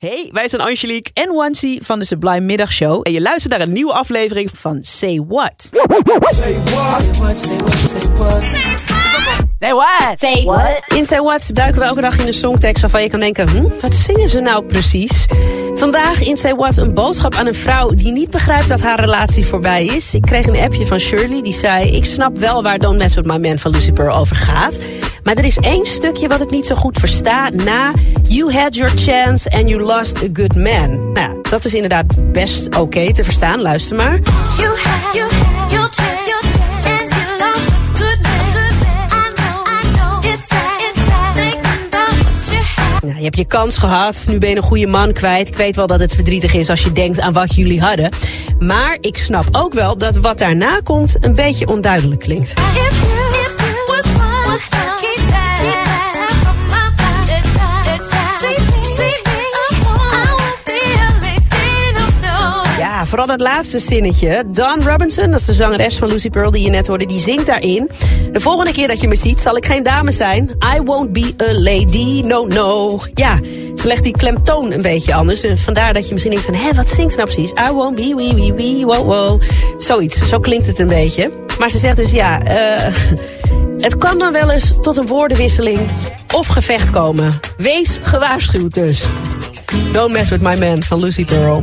Hey, wij zijn Angelique en Wansi van de Sublime Middagshow. en je luistert naar een nieuwe aflevering Van Say What. Say what? Say What? In Say What duiken we elke dag in een songtekst waarvan je kan denken... Hm, wat zingen ze nou precies? Vandaag in Say What een boodschap aan een vrouw die niet begrijpt dat haar relatie voorbij is. Ik kreeg een appje van Shirley die zei... Ik snap wel waar Don't Mess With My Man van Lucy Pearl over gaat. Maar er is één stukje wat ik niet zo goed versta na... You had your chance and you lost a good man. Nou, ja, dat is inderdaad best oké te verstaan. Luister maar. You had, you had your chance, hebt je kans gehad, nu ben je een goede man kwijt. Ik weet wel dat het verdrietig is als je denkt aan wat jullie hadden. Maar ik snap ook wel dat wat daarna komt een beetje onduidelijk klinkt. Vooral dat laatste zinnetje. Dawn Robinson, dat is de zangeres van Lucy Pearl die je net hoorde, die zingt daarin. De volgende keer dat je me ziet, zal ik geen dame zijn. I won't be a lady, no, no. Ja, ze legt die klemtoon een beetje anders. En vandaar dat je misschien denkt van, hé, wat zingt ze nou precies? I won't be, wee, wee, wee, wow, wow. Zoiets, zo klinkt het een beetje. Maar ze zegt dus, ja, eh... Het kan dan wel eens tot een woordenwisseling of gevecht komen. Wees gewaarschuwd dus. Don't mess with my man van Lucy Pearl.